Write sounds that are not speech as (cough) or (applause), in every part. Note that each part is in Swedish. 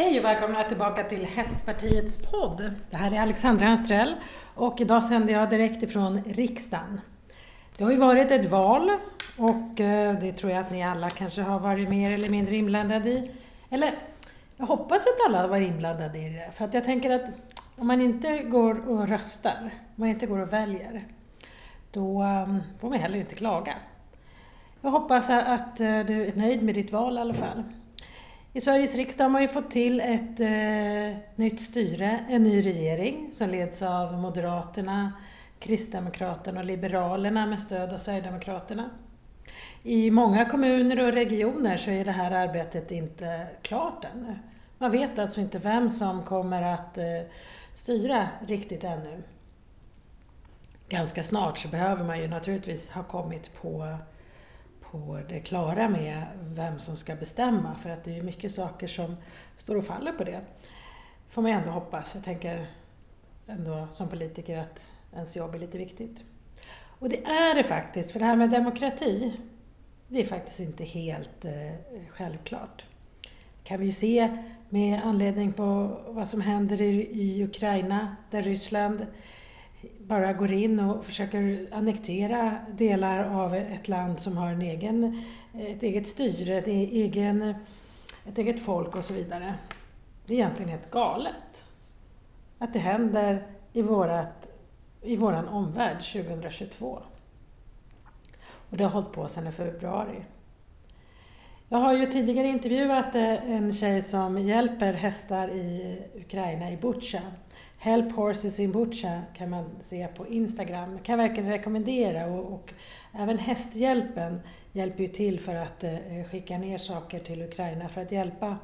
Hej och välkomna tillbaka till Hästpartiets podd. Det här är Alexandra Anstrell och idag sänder jag direkt ifrån riksdagen. Det har ju varit ett val och eh, det tror jag att ni alla kanske har varit mer eller mindre inblandade i. Eller jag hoppas att alla har varit inblandade i det. För att jag tänker att om man inte går och röstar, om man inte går och väljer, då ehm, får man heller inte klaga. Jag hoppas att eh, du är nöjd med ditt val i alla fall. I Sveriges riksdag har man ju fått till ett eh, nytt styre, en ny regering som leds av Moderaterna, Kristdemokraterna och Liberalerna med stöd av Sverigedemokraterna. I många kommuner och regioner så är det här arbetet inte klart ännu. Man vet alltså inte vem som kommer att eh, styra riktigt ännu. Ganska snart så behöver man ju naturligtvis ha kommit på, på det klara med vem som ska bestämma för att det är mycket saker som står och faller på det. får man ändå hoppas. Jag tänker ändå som politiker att ens jobb är lite viktigt. Och det är det faktiskt, för det här med demokrati, det är faktiskt inte helt eh, självklart. kan vi ju se med anledning på vad som händer i, Ukraina där Ryssland bara går in och försöker annektera delar av ett land som har en egen, ett eget styre, ett, e-, egen, ett eget folk och så vidare. Det är egentligen helt galet att det händer i, vårat, i våran omvärld 2022. Och det har hållit på sedan i februari. Jag har ju tidigare intervjuat eh, en tjej som hjälper hästar i Ukraina, i Butja. Help Horses in Butja kan man se på Instagram. kan jag verkligen rekommendera. Och, och, även Hästhjälpen hjälper ju till för att eh, skicka ner saker till Ukraina för att hjälpa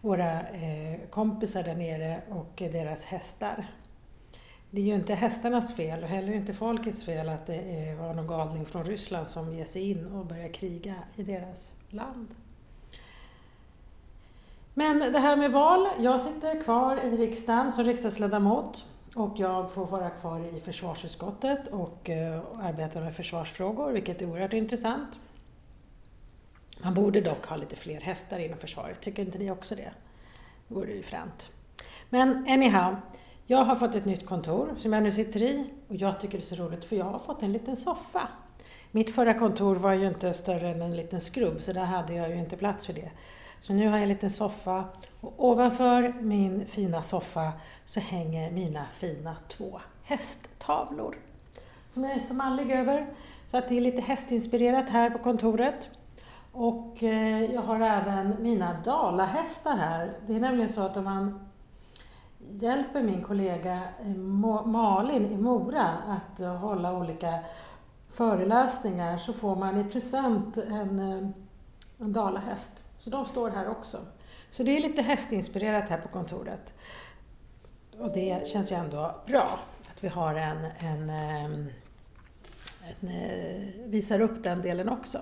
våra eh, kompisar där nere och deras hästar. Det är ju inte hästarnas fel och heller inte folkets fel att det eh, var någon galning från Ryssland som ger sig in och börjar kriga i deras land. Men det här med val, jag sitter kvar i riksdagen som riksdagsledamot och jag får vara kvar i försvarsutskottet och eh, arbeta med försvarsfrågor, vilket är oerhört intressant. Man borde dock ha lite fler hästar inom försvaret, tycker inte ni också det? Det vore ju fränt. Men anyhow, jag har fått ett nytt kontor som jag nu sitter i och jag tycker det är så roligt för jag har fått en liten soffa. Mitt förra kontor var ju inte större än en liten skrubb så där hade jag ju inte plats för det. Så nu har jag en liten soffa och ovanför min fina soffa så hänger mina fina två hästtavlor som jag är så mallig över. Så att det är lite hästinspirerat här på kontoret. Och eh, jag har även mina dalahästar här. Det är nämligen så att om man hjälper min kollega eh, Malin i Mora att eh, hålla olika föreläsningar så får man i present en, en dalahäst. Så de står här också. Så det är lite hästinspirerat här på kontoret. Och det känns ju ändå bra att vi har en, en, ehm, en, en visar upp den delen också.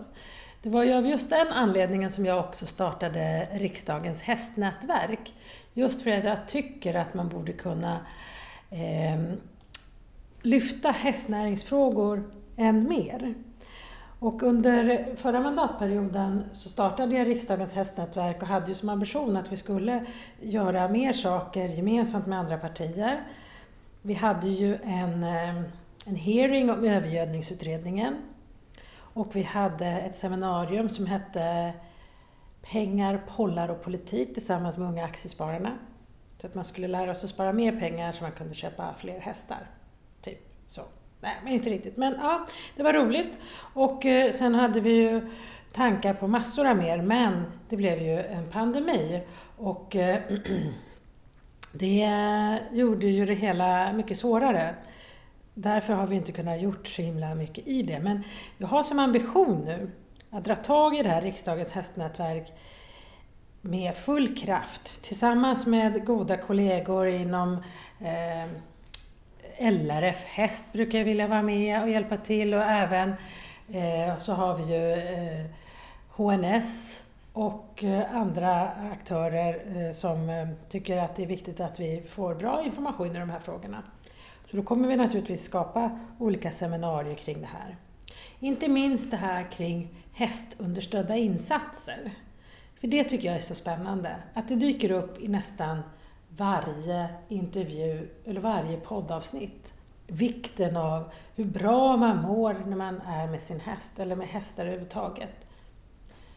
Det var ju av just den anledningen som jag också startade riksdagens hästnätverk. Just för att jag tycker att man borde kunna eh, lyfta hästnäringsfrågor än mer. Och under förra mandatperioden så startade jag riksdagens hästnätverk och hade ju som ambition att vi skulle göra mer saker gemensamt med andra partier. Vi hade ju en, eh, en hearing om övergödningsutredningen och vi hade ett seminarium som hette Pengar, pollar och politik tillsammans med Unga Aktiespararna. Så att man skulle lära sig att spara mer pengar så man kunde köpa fler hästar. Typ så. Nej, men inte riktigt. Men ja, det var roligt. Och eh, sen hade vi ju tankar på massor av mer, men det blev ju en pandemi. Och eh, (clears throat) det gjorde ju det hela mycket svårare. Därför har vi inte kunnat gjort så himla mycket i det. Men vi har som ambition nu att dra tag i det här riksdagens hästnätverk med full kraft tillsammans med goda kollegor inom eh, LRF Häst brukar vilja vara med och hjälpa till och även eh, så har vi ju eh, HNS och eh, andra aktörer eh, som eh, tycker att det är viktigt att vi får bra information i de här frågorna. Så då kommer vi naturligtvis skapa olika seminarier kring det här. Inte minst det här kring hästunderstödda insatser. För det tycker jag är så spännande, att det dyker upp i nästan varje intervju eller varje poddavsnitt. Vikten av hur bra man mår när man är med sin häst eller med hästar överhuvudtaget.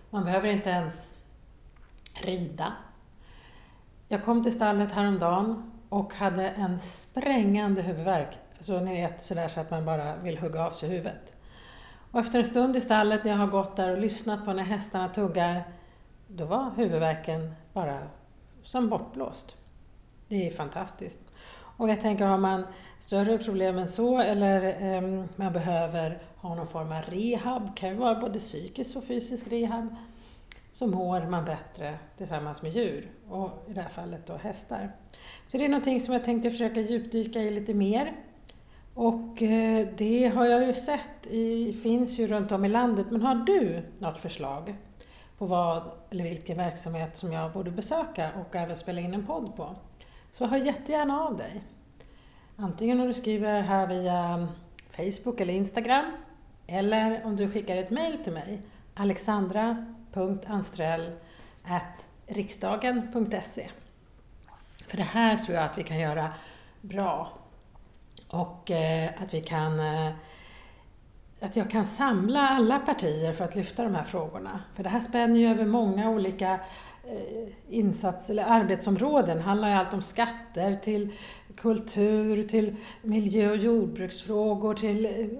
Man behöver inte ens rida. Jag kom till stallet häromdagen och hade en sprängande huvudvärk. Så ni vet sådär så att man bara vill hugga av sig huvudet. Och efter en stund i stallet när jag har gått där och lyssnat på när hästarna tuggar, då var huvudvärken bara som bortblåst. Det är fantastiskt. Och jag tänker, har man större problem än så eller eh, man behöver ha någon form av rehab, det kan ju vara både psykisk och fysisk rehab, så mår man bättre tillsammans med djur och i det här fallet då hästar. Så det är någonting som jag tänkte försöka djupdyka i lite mer. Och eh, det har jag ju sett, i, finns ju runt om i landet, men har du något förslag på vad eller vilken verksamhet som jag borde besöka och även spela in en podd på? Så hör jättegärna av dig. Antingen om du skriver här via mm, Facebook eller Instagram eller om du skickar ett mail till mig, alexandra.anstrell.riksdagen.se För det här tror jag att vi kan göra bra och eh, att vi kan eh, att jag kan samla alla partier för att lyfta de här frågorna. För det här spänner ju över många olika insatser insats eller arbetsområden. Det handlar ju allt om skatter till kultur, till miljö och jordbruksfrågor, till eh,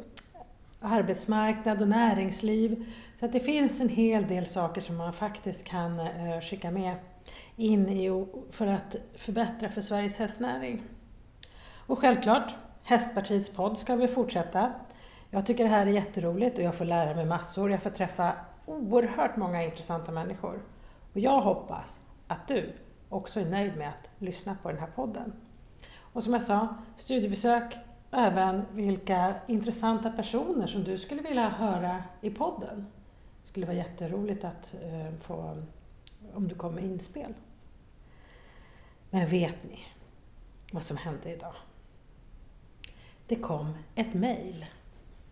arbetsmarknad och näringsliv. Så att det finns en hel del saker som man faktiskt kan eh, skicka med in i för att förbättra för Sveriges hästnäring. Och självklart Hästpartiets podd ska vi fortsätta. Jag tycker det här är jätteroligt och jag får lära mig massor. Jag får träffa oerhört många intressanta människor. Och jag hoppas att du också är nöjd med att lyssna på den här podden. Och som jag sa, studiebesök, även vilka intressanta personer som du skulle vilja höra i podden. Det skulle vara jätteroligt att eh, få, om du kommer inspel. Men vet ni vad som hände idag? det kom ett mejl.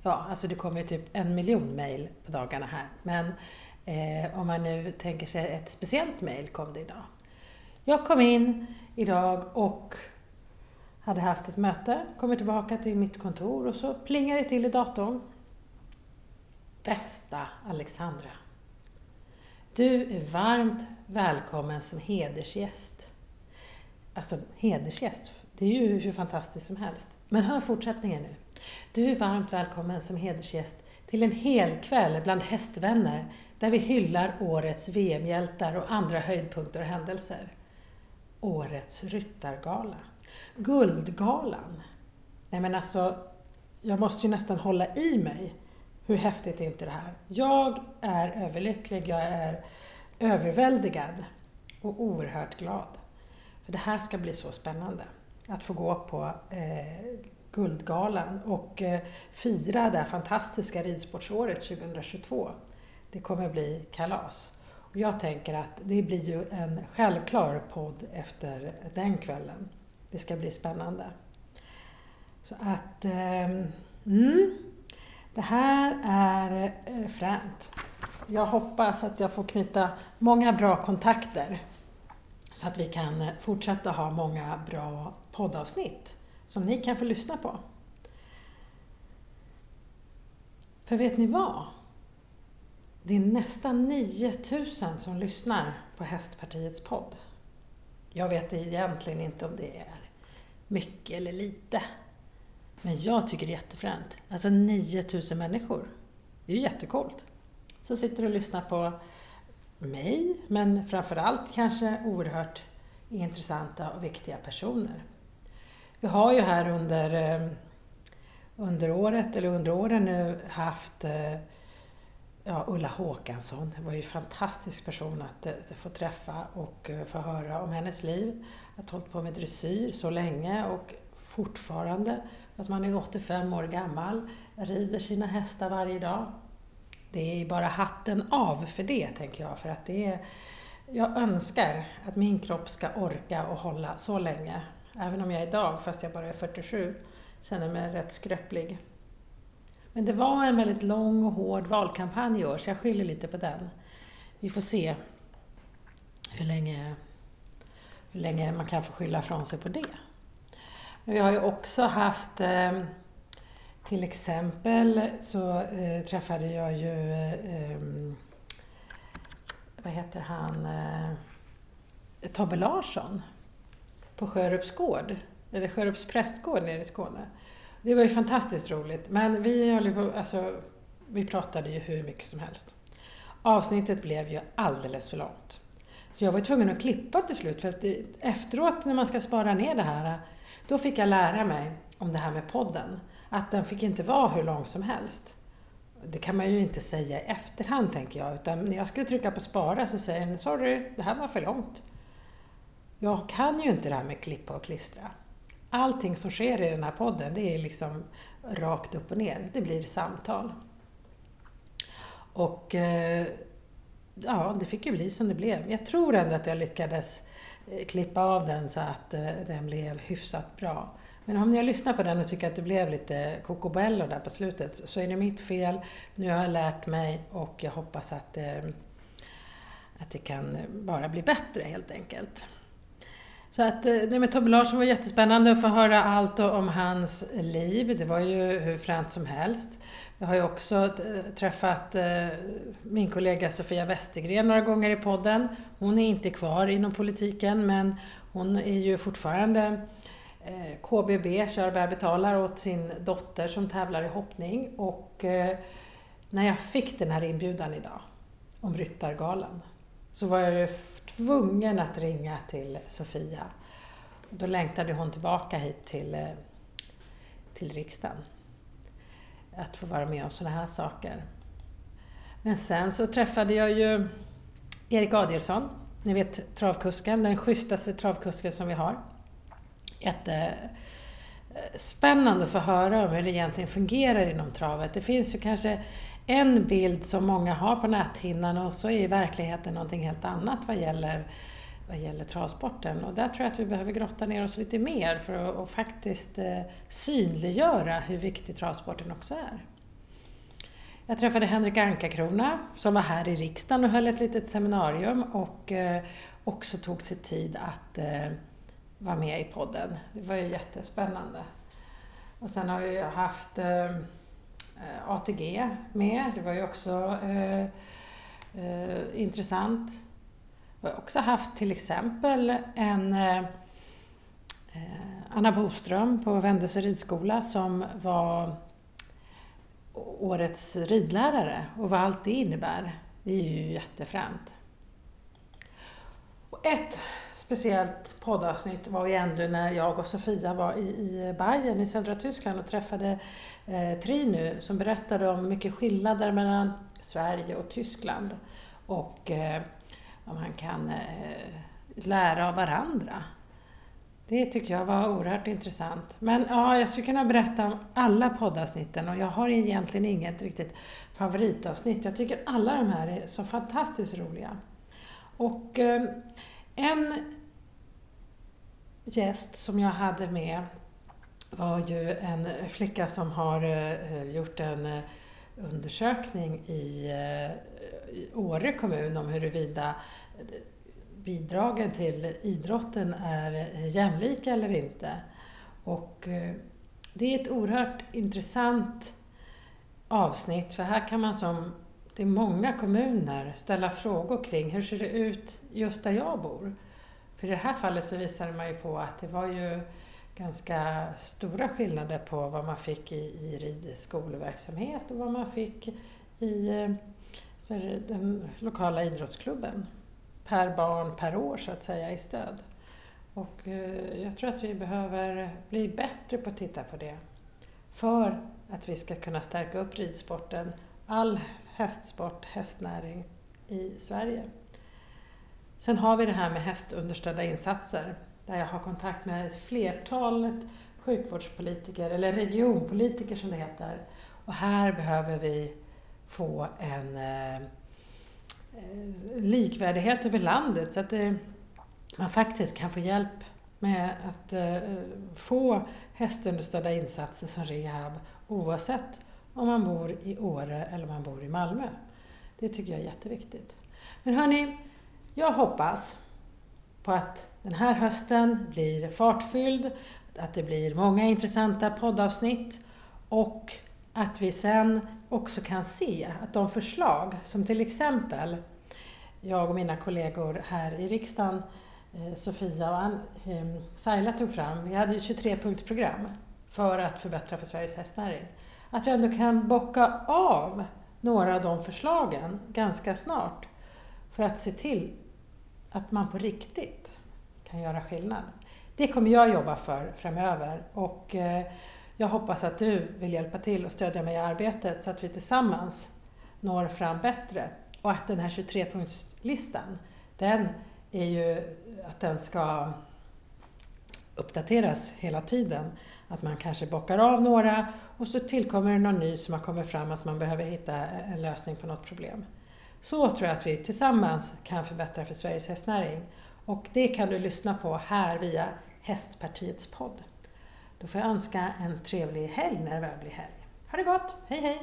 Ja, alltså det kommer ju typ en miljon mejl på dagarna här. Men eh, om man nu tänker sig ett speciellt mejl kom det idag. Jag kom in idag och hade haft ett möte, kommer tillbaka till mitt kontor och så plingar det till i datorn. Bästa Alexandra! Du är varmt välkommen som hedersgäst. Alltså hedersgäst, det är ju hur fantastiskt som helst. Men hör fortsättningen nu. Du är varmt välkommen som hedersgäst till en hel kväll bland hästvänner där vi hyllar årets VM-hjältar och andra höjdpunkter och händelser. Årets ryttargala. Guldgalan. Nej men alltså, jag måste ju nästan hålla i mig. Hur häftigt är inte det här? Jag är överlycklig, jag är överväldigad och oerhört glad. För det här ska bli så spännande att få gå på eh, Guldgalan och eh, fira det här fantastiska ridsportsåret 2022. Det kommer bli kalas. Och jag tänker att det blir ju en självklar podd efter den kvällen. Det ska bli spännande. Så att, eh, mm, det här är eh, fränt. Jag hoppas att jag får knyta många bra kontakter så att vi kan eh, fortsätta ha många bra poddavsnitt som ni kan få lyssna på. För vet ni vad? Det är nästan 9000 som lyssnar på Hästpartiets podd. Jag vet egentligen inte om det är mycket eller lite. Men jag tycker det är jättefränt. Alltså 9000 människor. Det är ju jättekult. Så sitter du och lyssnar på mig, men framförallt kanske oerhört intressanta och viktiga personer. Vi har ju här under, eh, under året, eller under åren nu, haft eh, ja, Ulla Håkansson. Det var ju en fantastisk person att, att få träffa och eh, få höra om hennes liv. Att ha hållit på med dressyr så länge och fortfarande, fast man är 85 år gammal, rider sina hästar varje dag. Det är bara hatten av för det, tänker jag. För att det är, jag önskar att min kropp ska orka och hålla så länge. Även om jag idag, fast jag bara är 47, känner mig rätt skröplig. Men det var en väldigt lång och hård valkampanj i år, så jag skyller lite på den. Vi får se hur länge, hur länge man kan få skylla från sig på det. Men vi har ju också haft eh, till exempel så eh, träffade jag ju eh, vad heter han, Tobbe Larsson på Sjörups gård, eller Sjörups prästgård nere i Skåne. Det var ju fantastiskt roligt, men vi, höll på, alltså, vi pratade ju hur mycket som helst. Avsnittet blev ju alldeles för långt. Så jag var tvungen att klippa till slut, för att efteråt när man ska spara ner det här, då fick jag lära mig om det här med podden. Att den fick inte vara hur lång som helst. Det kan man ju inte säga i efterhand tänker jag, utan när jag skulle trycka på spara så säger den sorry, det här var för långt. Jag kan ju inte det här med klippa och klistra. Allting som sker i den här podden, det är liksom rakt upp och ner. Det blir samtal. Och eh, ja, det fick ju bli som det blev. Jag tror ändå att jag lyckades eh, klippa av den så att eh, den blev hyfsat bra. Men om ni har lyssnat på den och tycker att det blev lite kokobello där på slutet så är det mitt fel. Nu har jag lärt mig och jag hoppas att, att det kan bara bli bättre helt enkelt. Så att det med Tobbe Larsson var jättespännande att få höra allt om hans liv. Det var ju hur fränt som helst. Jag har ju också eh, träffat eh, min kollega Sofia Westergren några gånger i podden. Hon är inte kvar inom politiken men hon är ju fortfarande eh, KBB, kör bär betalar åt sin dotter som tävlar i hoppning. Och när jag fick den här inbjudan idag om Ryttargalan så var jag tvungen att ringa till Sofia. Då längtade hon tillbaka hit till, eh, till riksdagen att få vara med om sådana här saker. Men sen så träffade jag ju Erik Adielsson, ni vet travkusken, den schysstaste travkusken som vi har. Jättespännande att få höra om hur det egentligen fungerar inom travet. Det finns ju kanske en bild som många har på näthinnan och så är verkligheten någonting helt annat vad gäller, vad gäller travsporten. Och där tror jag att vi behöver grotta ner oss lite mer för att och faktiskt eh, synliggöra hur viktig travsporten också är. Jag träffade Henrik Ankarkrona som var här i riksdagen och höll ett litet seminarium och eh, också tog sig tid att eh, var vara med i podden. Det var ju jättespännande. Och sen har vi haft eh, eh ATG med, det var ju också eh, eh, intressant. Vi har också haft till exempel en eh, eh, Anna Boström på Vändelse ridskola som var årets ridlärare och vad allt det innebär. Det är ju jättefränt. Och ett speciellt poddavsnitt var ju ändå när jag och Sofia var i, i Bayern i södra Tyskland och träffade eh, Trinu som berättade om mycket skillnader mellan Sverige och Tyskland och eh, vad man kan eh, lära av varandra. Det tycker jag var oerhört intressant. Men ja, jag skulle kunna berätta om alla poddavsnitten och jag har egentligen inget riktigt favoritavsnitt. Jag tycker alla de här är så fantastiskt roliga. Och eh, en gäst som jag hade med var ju en flicka som har eh, gjort en eh, undersökning i, eh, i Åre kommun om huruvida bidragen till idrotten är jämlika eller inte. Och det är ett oerhört intressant avsnitt för här kan man som till många kommuner ställa frågor kring hur ser det ut just där jag bor. För i det här fallet så visade man ju på att det var ju ganska stora skillnader på vad man fick i, i ridskoleverksamhet och vad man fick i eh, för den lokala idrottsklubben. Per barn per år så att säga i stöd. Och eh, jag tror att vi behöver bli bättre på att titta på det. För att vi ska kunna stärka upp ridsporten, all hästsport, hästnäring i Sverige. Sen har vi det här med hästunderstödda insatser där jag har kontakt med ett flertal sjukvårdspolitiker, eller regionpolitiker som det heter. Och här behöver vi få en eh, likvärdighet över landet så att det, man faktiskt kan få hjälp med att eh, få hästunderstödda insatser som rehab oavsett om man bor i Åre eller om man bor i Malmö. Det tycker jag är jätteviktigt. Men hörni, Jag hoppas på att den här hösten blir fartfylld, att det blir många intressanta poddavsnitt och att vi sen också kan se att de förslag som till exempel jag och mina kollegor här i riksdagen, eh, Sofia och eh, Saila tog fram, vi hade ju 23-punktsprogram för att förbättra för Sveriges hästnäring. Att vi ändå kan bocka av några av de förslagen ganska snart för att se till att man på riktigt kan göra skillnad. Det kommer jag jobba för framöver och eh, jag hoppas att du vill hjälpa till och stödja mig i arbetet så att vi tillsammans når fram bättre. Och att den här 23-punktslistan, den är ju att den ska uppdateras hela tiden. Att man kanske bockar av några och så tillkommer det någon ny som har kommit fram att man behöver hitta en lösning på något problem. Så tror jag att vi tillsammans kan förbättra för Sveriges hästnäring. Och det kan du lyssna på här via Hästpartiets podd. Då får jag önska en trevlig helg när det väl blir helg. Ha det gott! Hej hej!